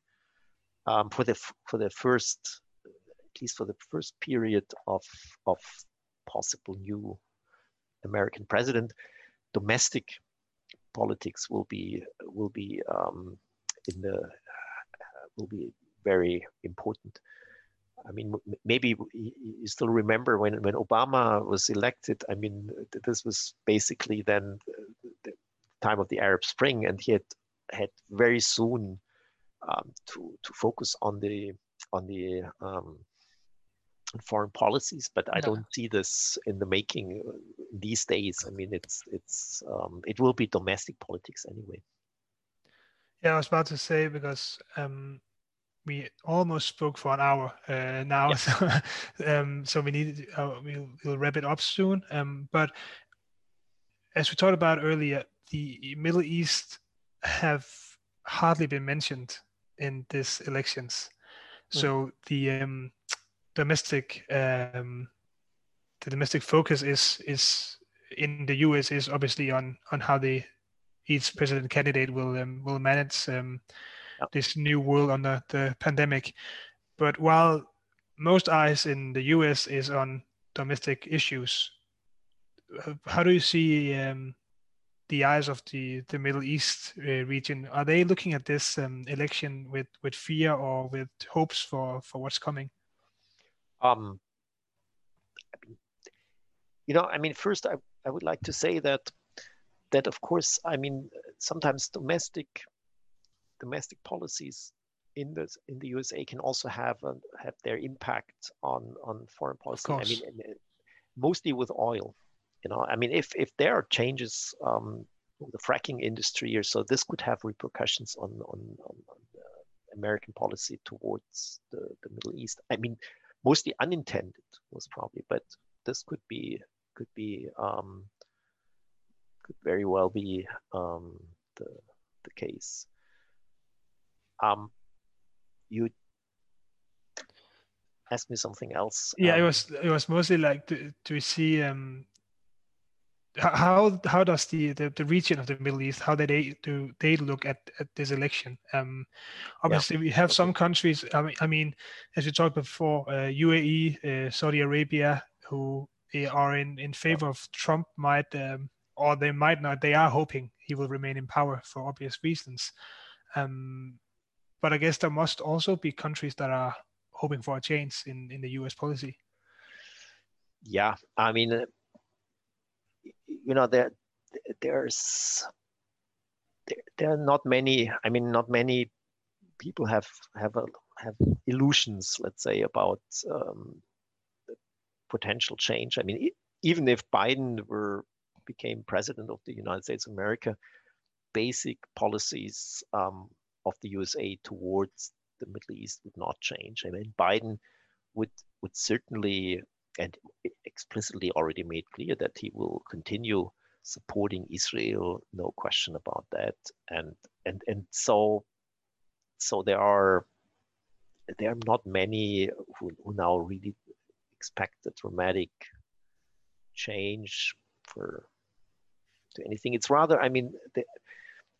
Speaker 2: um, for the for the first at least for the first period of of possible new American president, domestic politics will be will be um, in the will be very important. I mean, maybe you still remember when, when Obama was elected. I mean, this was basically then the time of the Arab Spring, and he had had very soon um, to to focus on the on the um, foreign policies. But I don't see this in the making these days. I mean, it's it's um, it will be domestic politics anyway.
Speaker 1: Yeah, I was about to say because um, we almost spoke for an hour uh, now, so, um, so we need uh, we'll, we'll, wrap it up soon. Um, but as we talked about earlier, the Middle East have hardly been mentioned in these elections. Mm. So the um, domestic um, the domestic focus is is in the U.S. is obviously on on how the each president candidate will um, will manage um, this new world under the pandemic. But while most eyes in the US is on domestic issues, uh, how do you see um, the eyes of the, the Middle East uh, region? Are they looking at this um, election with, with fear or with hopes for, for what's coming?
Speaker 2: Um, you know, I mean, first, I, I would like to say that that of course, I mean, sometimes domestic domestic policies in the in the USA can also have a, have their impact on on foreign policy. I mean, mostly with oil. you know, I mean, if if there are changes um, in the fracking industry or so, this could have repercussions on on, on, on American policy towards the, the Middle East. I mean, mostly unintended was probably, but this could be could be um, could very well be um, the the case. Um, you ask me something else.
Speaker 1: Yeah,
Speaker 2: um,
Speaker 1: it was it was mostly like do, do we see um how how does the, the, the region of the Middle East how they do they look at, at this election? Um, obviously, yeah. we have some countries. I mean, I mean, as we talked before, uh, UAE, uh, Saudi Arabia, who are in in favor of Trump, might um, or they might not. They are hoping he will remain in power for obvious reasons. Um, but I guess there must also be countries that are hoping for a change in in the U.S. policy.
Speaker 2: Yeah, I mean, you know, there there's there, there, are not many. I mean, not many people have have a, have illusions, let's say, about um, potential change. I mean, even if Biden were became president of the United States of America, basic policies um, of the USA towards the Middle East would not change. I mean, Biden would would certainly and explicitly already made clear that he will continue supporting Israel, no question about that. And and and so so there are there are not many who, who now really expect a dramatic change for to anything. It's rather, I mean, the,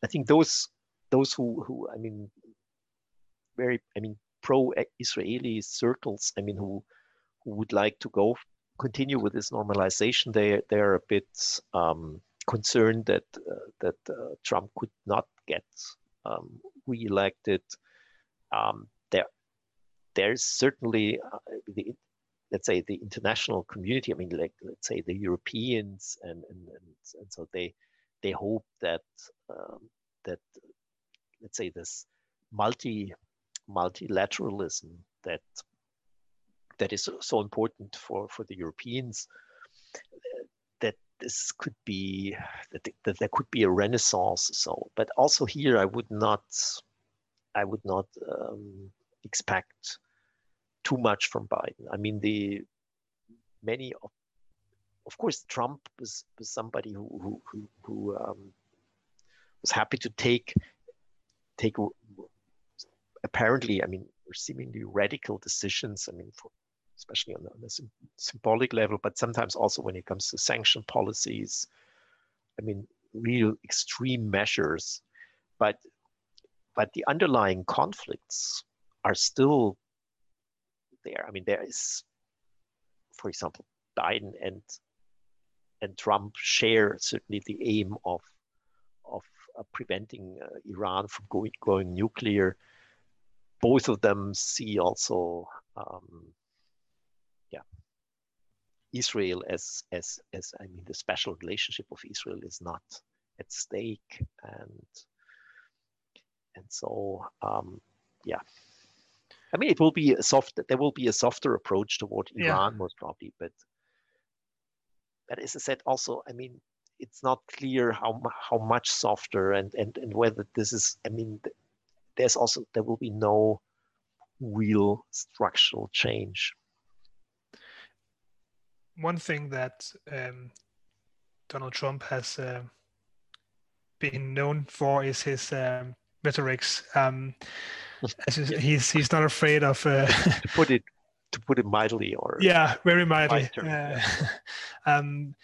Speaker 2: I think those those who who I mean, very I mean pro-Israeli circles, I mean, who who would like to go continue with this normalization, they they are a bit um, concerned that uh, that uh, Trump could not get um, reelected. Um, there there's certainly uh, the let's say the international community. I mean, like let's say the Europeans and and, and, and so they they hope that um, that let's say this multi multilateralism that that is so important for, for the Europeans that this could be that, that there could be a renaissance. So, but also here, I would not, I would not um, expect too much from Biden. I mean, the many of, of course, Trump was, was somebody who who who, um, was happy to take take apparently, I mean, seemingly radical decisions. I mean, for especially on the, on the symbolic level, but sometimes also when it comes to sanction policies. I mean, real extreme measures, but but the underlying conflicts are still there. I mean, there is, for example, Biden and and Trump share certainly the aim of preventing uh, Iran from going going nuclear. Both of them see also um, Israel as as as I mean the special relationship of Israel is not at stake and and so um, yeah I mean it will be a soft there will be a softer approach toward Iran yeah. most probably but but as I said also I mean it's not clear how how much softer and and and whether this is I mean there's also there will be no real structural change
Speaker 1: one thing that um, Donald Trump has uh, been known for is his um, rhetorics. Um, he's he's not afraid of uh,
Speaker 2: to put it to put it mildly or
Speaker 1: yeah, very mildly. Uh, um,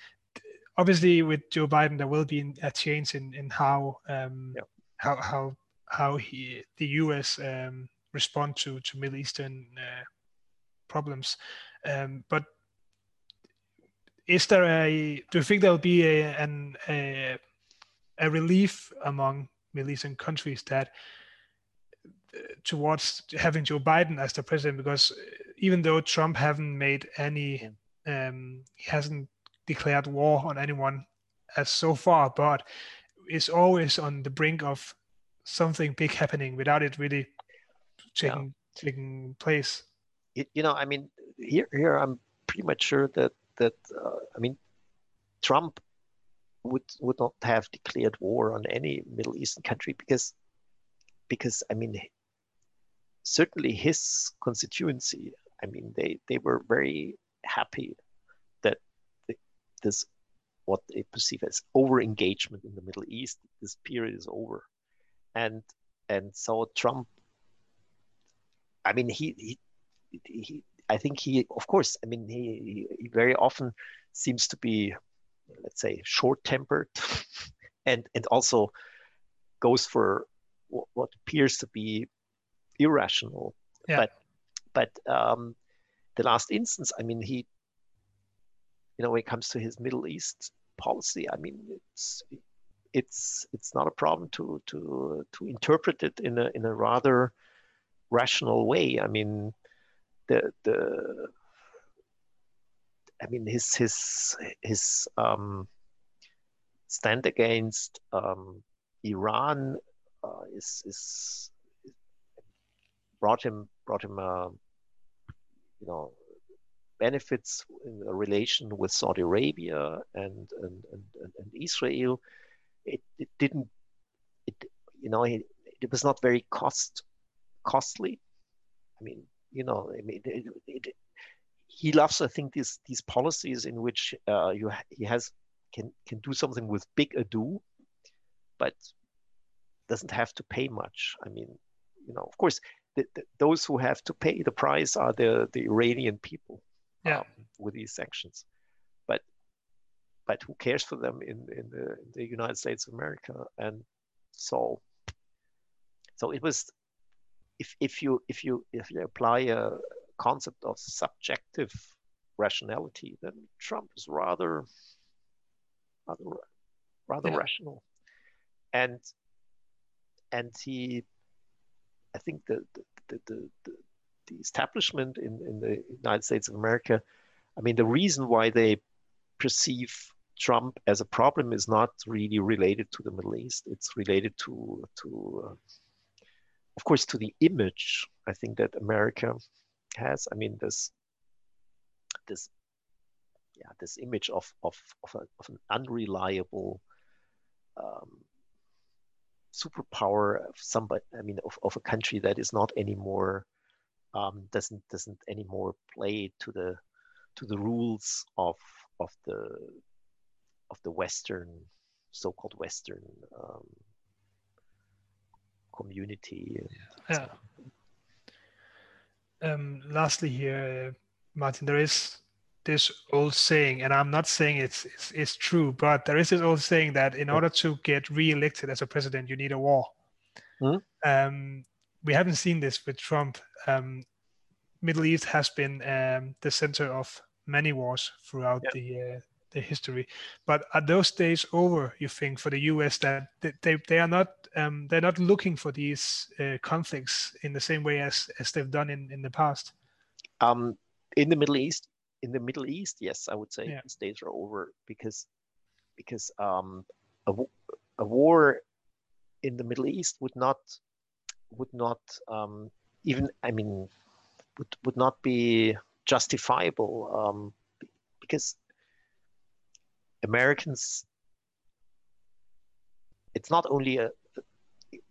Speaker 1: obviously, with Joe Biden, there will be a change in in how um, yeah. how how how he the U.S. Um, respond to to Middle Eastern uh, problems. Um, but is there a do you think there will be a an a, a relief among Middle Eastern countries that uh, towards having Joe Biden as the president because even though Trump haven't made any um, he hasn't declared war on anyone as so far but is always on the brink of something big happening without it really taking yeah. taking place
Speaker 2: you know i mean here here i'm pretty much sure that that uh, I mean, Trump would would not have declared war on any Middle Eastern country because because I mean certainly his constituency I mean they they were very happy this what they perceive as over engagement in the Middle East this period is over and and so Trump I mean he he, he I think he of course I mean he, he very often seems to be let's say short tempered and and also goes for what appears to be irrational yeah. but but um, the last instance i mean he you know when it comes to his middle east policy i mean it's it's it's not a problem to to to interpret it in a in a rather rational way. I mean the the I mean, his his his um, stand against um, Iran uh, is is brought him brought him uh, you know benefits in relation with Saudi Arabia and and, and, and Israel. It, it didn't it you know it, it was not very cost costly. I mean you know I mean it, it, he loves, I think, these these policies in which uh, you he has can can do something with big ado, but doesn't have to pay much. I mean, you know, of course, the, the, those who have to pay the price are the the Iranian people
Speaker 1: yeah. um,
Speaker 2: with these sanctions, but but who cares for them in in the, in the United States of America? And so so it was if if you if you if you apply a concept of subjective rationality, then Trump is rather rather rather yeah. rational. And and he I think the the, the, the, the establishment in, in the United States of America, I mean the reason why they perceive Trump as a problem is not really related to the Middle East. It's related to to uh, of course to the image I think that America has. I mean, this this yeah this image of of of, a, of an unreliable um, superpower of somebody. I mean, of, of a country that is not anymore um, doesn't doesn't anymore play to the to the rules of of the of the Western so-called Western um, community.
Speaker 1: Yeah um, lastly here, uh, Martin, there is this old saying, and I'm not saying it's, it's, it's true, but there is this old saying that in order to get re-elected as a president, you need a war. Mm-hmm. Um, we haven't seen this with Trump. Um, Middle East has been um, the center of many wars throughout yeah. the uh, the history. But are those days over? You think for the U.S. that they they are not um, they're not looking for these uh, conflicts in the same way as as they've done in in the past?
Speaker 2: Um, in the Middle East, in the Middle East, yes, I would say yeah. these days are over because because um, a, a war in the Middle East would not would not um, even I mean would would not be justifiable um, because Americans, it's not only a,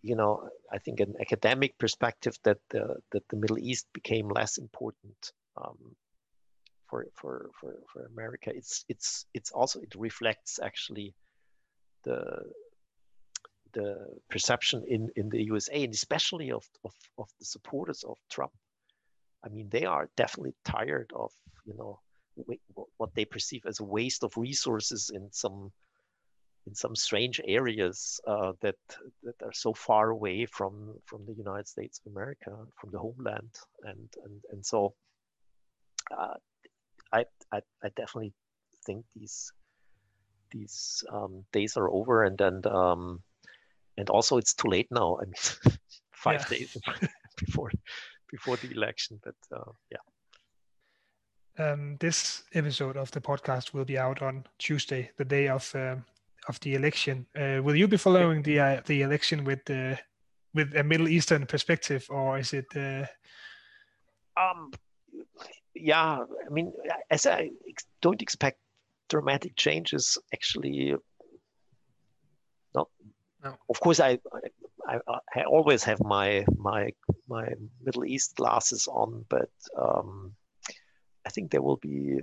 Speaker 2: you know, I think an academic perspective that the, that the Middle East became less important um, for, for, for, for America. It's, it's, it's also, it reflects actually the, the perception in, in the USA and especially of, of, of the supporters of Trump. I mean, they are definitely tired of, you know, what they perceive as a waste of resources in some in some strange areas uh, that that are so far away from from the United States of America, from the homeland, and and and so uh, I, I, I definitely think these these um, days are over, and and um, and also it's too late now. I mean, five yeah. days before before the election, but uh, yeah.
Speaker 1: Um, this episode of the podcast will be out on Tuesday, the day of uh, of the election. Uh, will you be following the uh, the election with uh, with a Middle Eastern perspective, or is it? Uh,
Speaker 2: um, yeah, I mean, as I don't expect dramatic changes actually.
Speaker 3: No.
Speaker 2: Of course, I, I I always have my my my Middle East glasses on, but um, I think there will be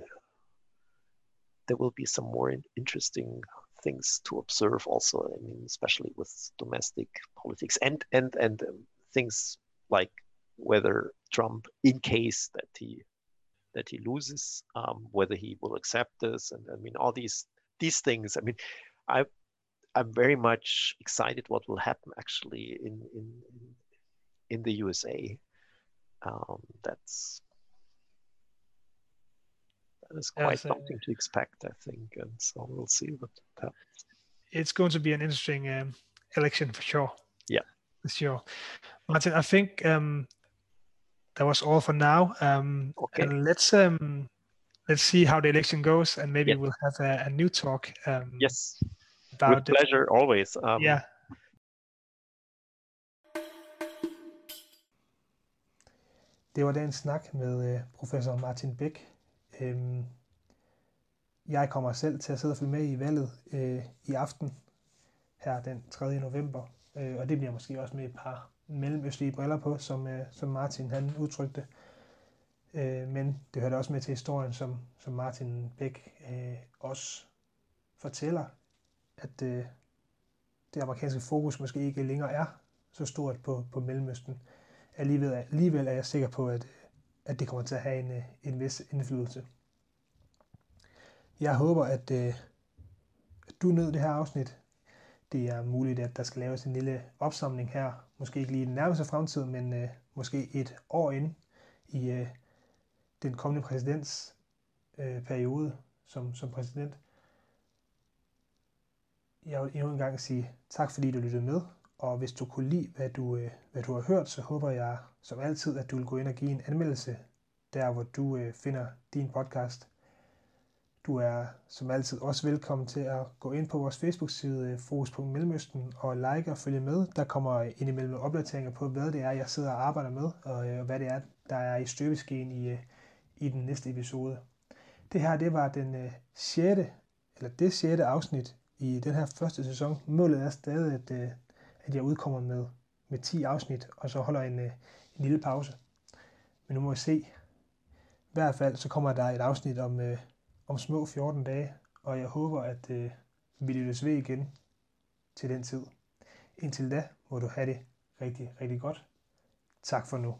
Speaker 2: there will be some more interesting things to observe also i mean especially with domestic politics and and and um, things like whether trump in case that he that he loses um, whether he will accept this and i mean all these these things i mean i i'm very much excited what will happen actually in in in the usa um, that's is quite
Speaker 3: Yes,
Speaker 2: something to expect, I think. And so we'll see what happens.
Speaker 3: It's going to be an interesting um, election for sure.
Speaker 2: Yeah.
Speaker 3: For sure. Martin, I think um, that was all for now. Um,
Speaker 2: Okay.
Speaker 3: And let's um, let's see how the election goes, and maybe
Speaker 2: Yeah.
Speaker 3: we'll have a, a new talk um,
Speaker 2: Yes,
Speaker 3: about
Speaker 2: with
Speaker 3: it.
Speaker 2: pleasure, always. Um,
Speaker 3: Yeah.
Speaker 1: Det var dagens snak med øh, professor Martin Bæk. Øhm, jeg kommer selv til at sidde og følge med i valget øh, i aften, her den 3. november. Øh, og det bliver måske også med et par mellemøstlige briller på, som, øh, som Martin han udtrykte. Øh, men det hørte også med til historien, som, som Martin Bæk øh, også fortæller, at øh, det amerikanske fokus måske ikke længere er så stort på, på Mellemøsten alligevel, alligevel er jeg sikker på, at, øh, at det kommer til at have en, øh, en vis indflydelse. Jeg håber, at, øh, at du nød det her afsnit. Det er muligt, at der skal laves en lille opsamling her. Måske ikke lige i den nærmeste fremtid, men øh, måske et år ind i øh, den kommende præsidentsperiode øh, periode som, som præsident. Jeg vil endnu en gang sige tak, fordi du lyttede med. Og hvis du kunne lide, hvad du, øh, hvad du har hørt, så håber jeg som altid, at du vil gå ind og give en anmeldelse, der hvor du øh, finder din podcast. Du er som altid også velkommen til at gå ind på vores Facebook-side øh, Fokus på Mellemøsten og like og følge med. Der kommer indimellem opdateringer på, hvad det er, jeg sidder og arbejder med, og hvad det er, der er i støbeskeen i, i den næste episode. Det her, det var den 6. eller det 6. afsnit i den her første sæson. Målet er stadig, at, øh, at jeg udkommer med, med 10 afsnit, og så holder en, øh, en lille pause. Men nu må vi se. I hvert fald så kommer der et afsnit om, øh, om små 14 dage, og jeg håber, at øh, vi lyttes ved igen til den tid. Indtil da må du have det rigtig, rigtig godt. Tak for nu.